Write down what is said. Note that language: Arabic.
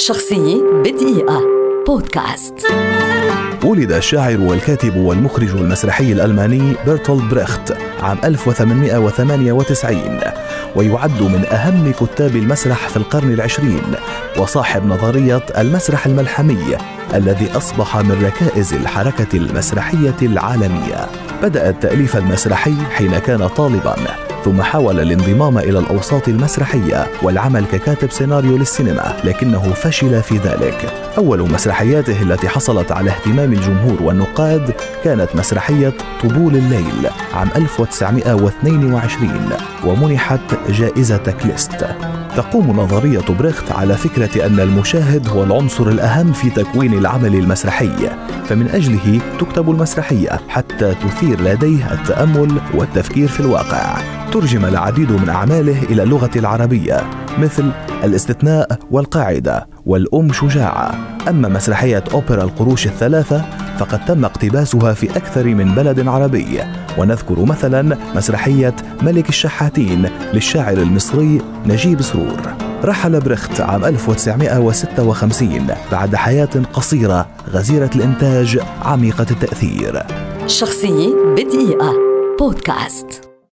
شخصية بدقيقة. بودكاست. ولد الشاعر والكاتب والمخرج المسرحي الألماني بيرتولد بريخت عام 1898 ويعد من أهم كتاب المسرح في القرن العشرين وصاحب نظرية المسرح الملحمي الذي أصبح من ركائز الحركة المسرحية العالمية. بدأ التأليف المسرحي حين كان طالبا. ثم حاول الانضمام إلى الأوساط المسرحية والعمل ككاتب سيناريو للسينما لكنه فشل في ذلك. أول مسرحياته التي حصلت على اهتمام الجمهور والنقاد كانت مسرحية طبول الليل عام 1922 ومنحت جائزة كليست. تقوم نظرية بريخت على فكرة أن المشاهد هو العنصر الأهم في تكوين العمل المسرحي فمن أجله تكتب المسرحية حتى تثير لديه التأمل والتفكير في الواقع. ترجم العديد من أعماله إلى اللغة العربية مثل الاستثناء والقاعدة والأم شجاعة. أما مسرحية أوبرا القروش الثلاثة فقد تم اقتباسها في أكثر من بلد عربي. ونذكر مثلا مسرحية ملك الشحاتين للشاعر المصري نجيب سرور. رحل بريخت عام 1956 بعد حياة قصيرة غزيرة الإنتاج عميقة التأثير. شخصية بدقيقة. بودكاست.